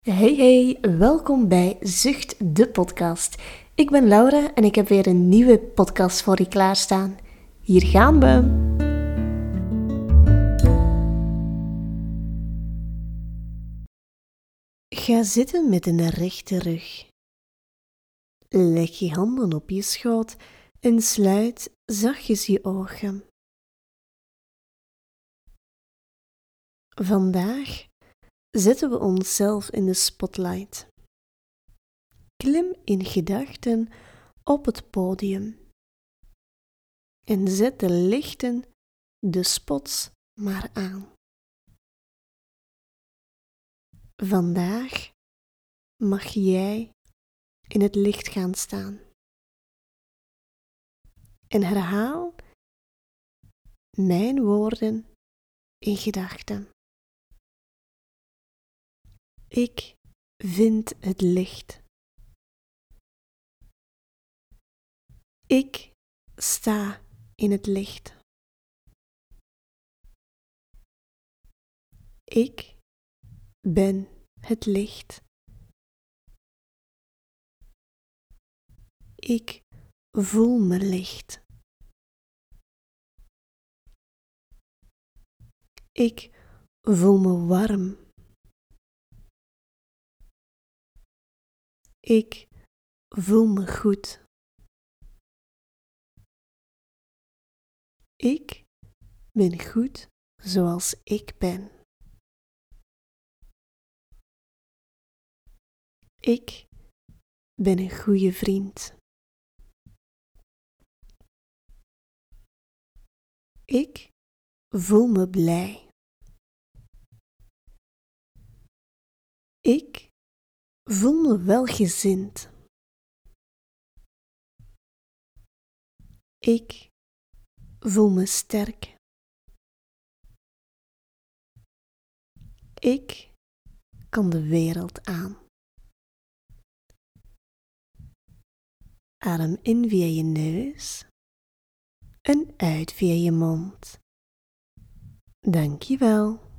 Hey hey, welkom bij Zucht de podcast. Ik ben Laura en ik heb weer een nieuwe podcast voor je klaarstaan. Hier gaan we. Ga zitten met een rechte rug. Leg je handen op je schoot en sluit zachtjes je ogen. Vandaag zetten we onszelf in de spotlight. Klim in gedachten op het podium en zet de lichten, de spots maar aan. Vandaag mag jij in het licht gaan staan. En herhaal mijn woorden in gedachten. Ik vind het licht. Ik sta in het licht. Ik ben het licht. Ik voel me licht. Ik voel me warm. Ik voel me goed. Ik ben goed zoals ik ben. Ik ben een goede vriend. Ik voel me blij. Ik voel me welgezind. Ik voel me sterk. Ik kan de wereld aan. Adem in via je neus en uit via je mond. Dankjewel.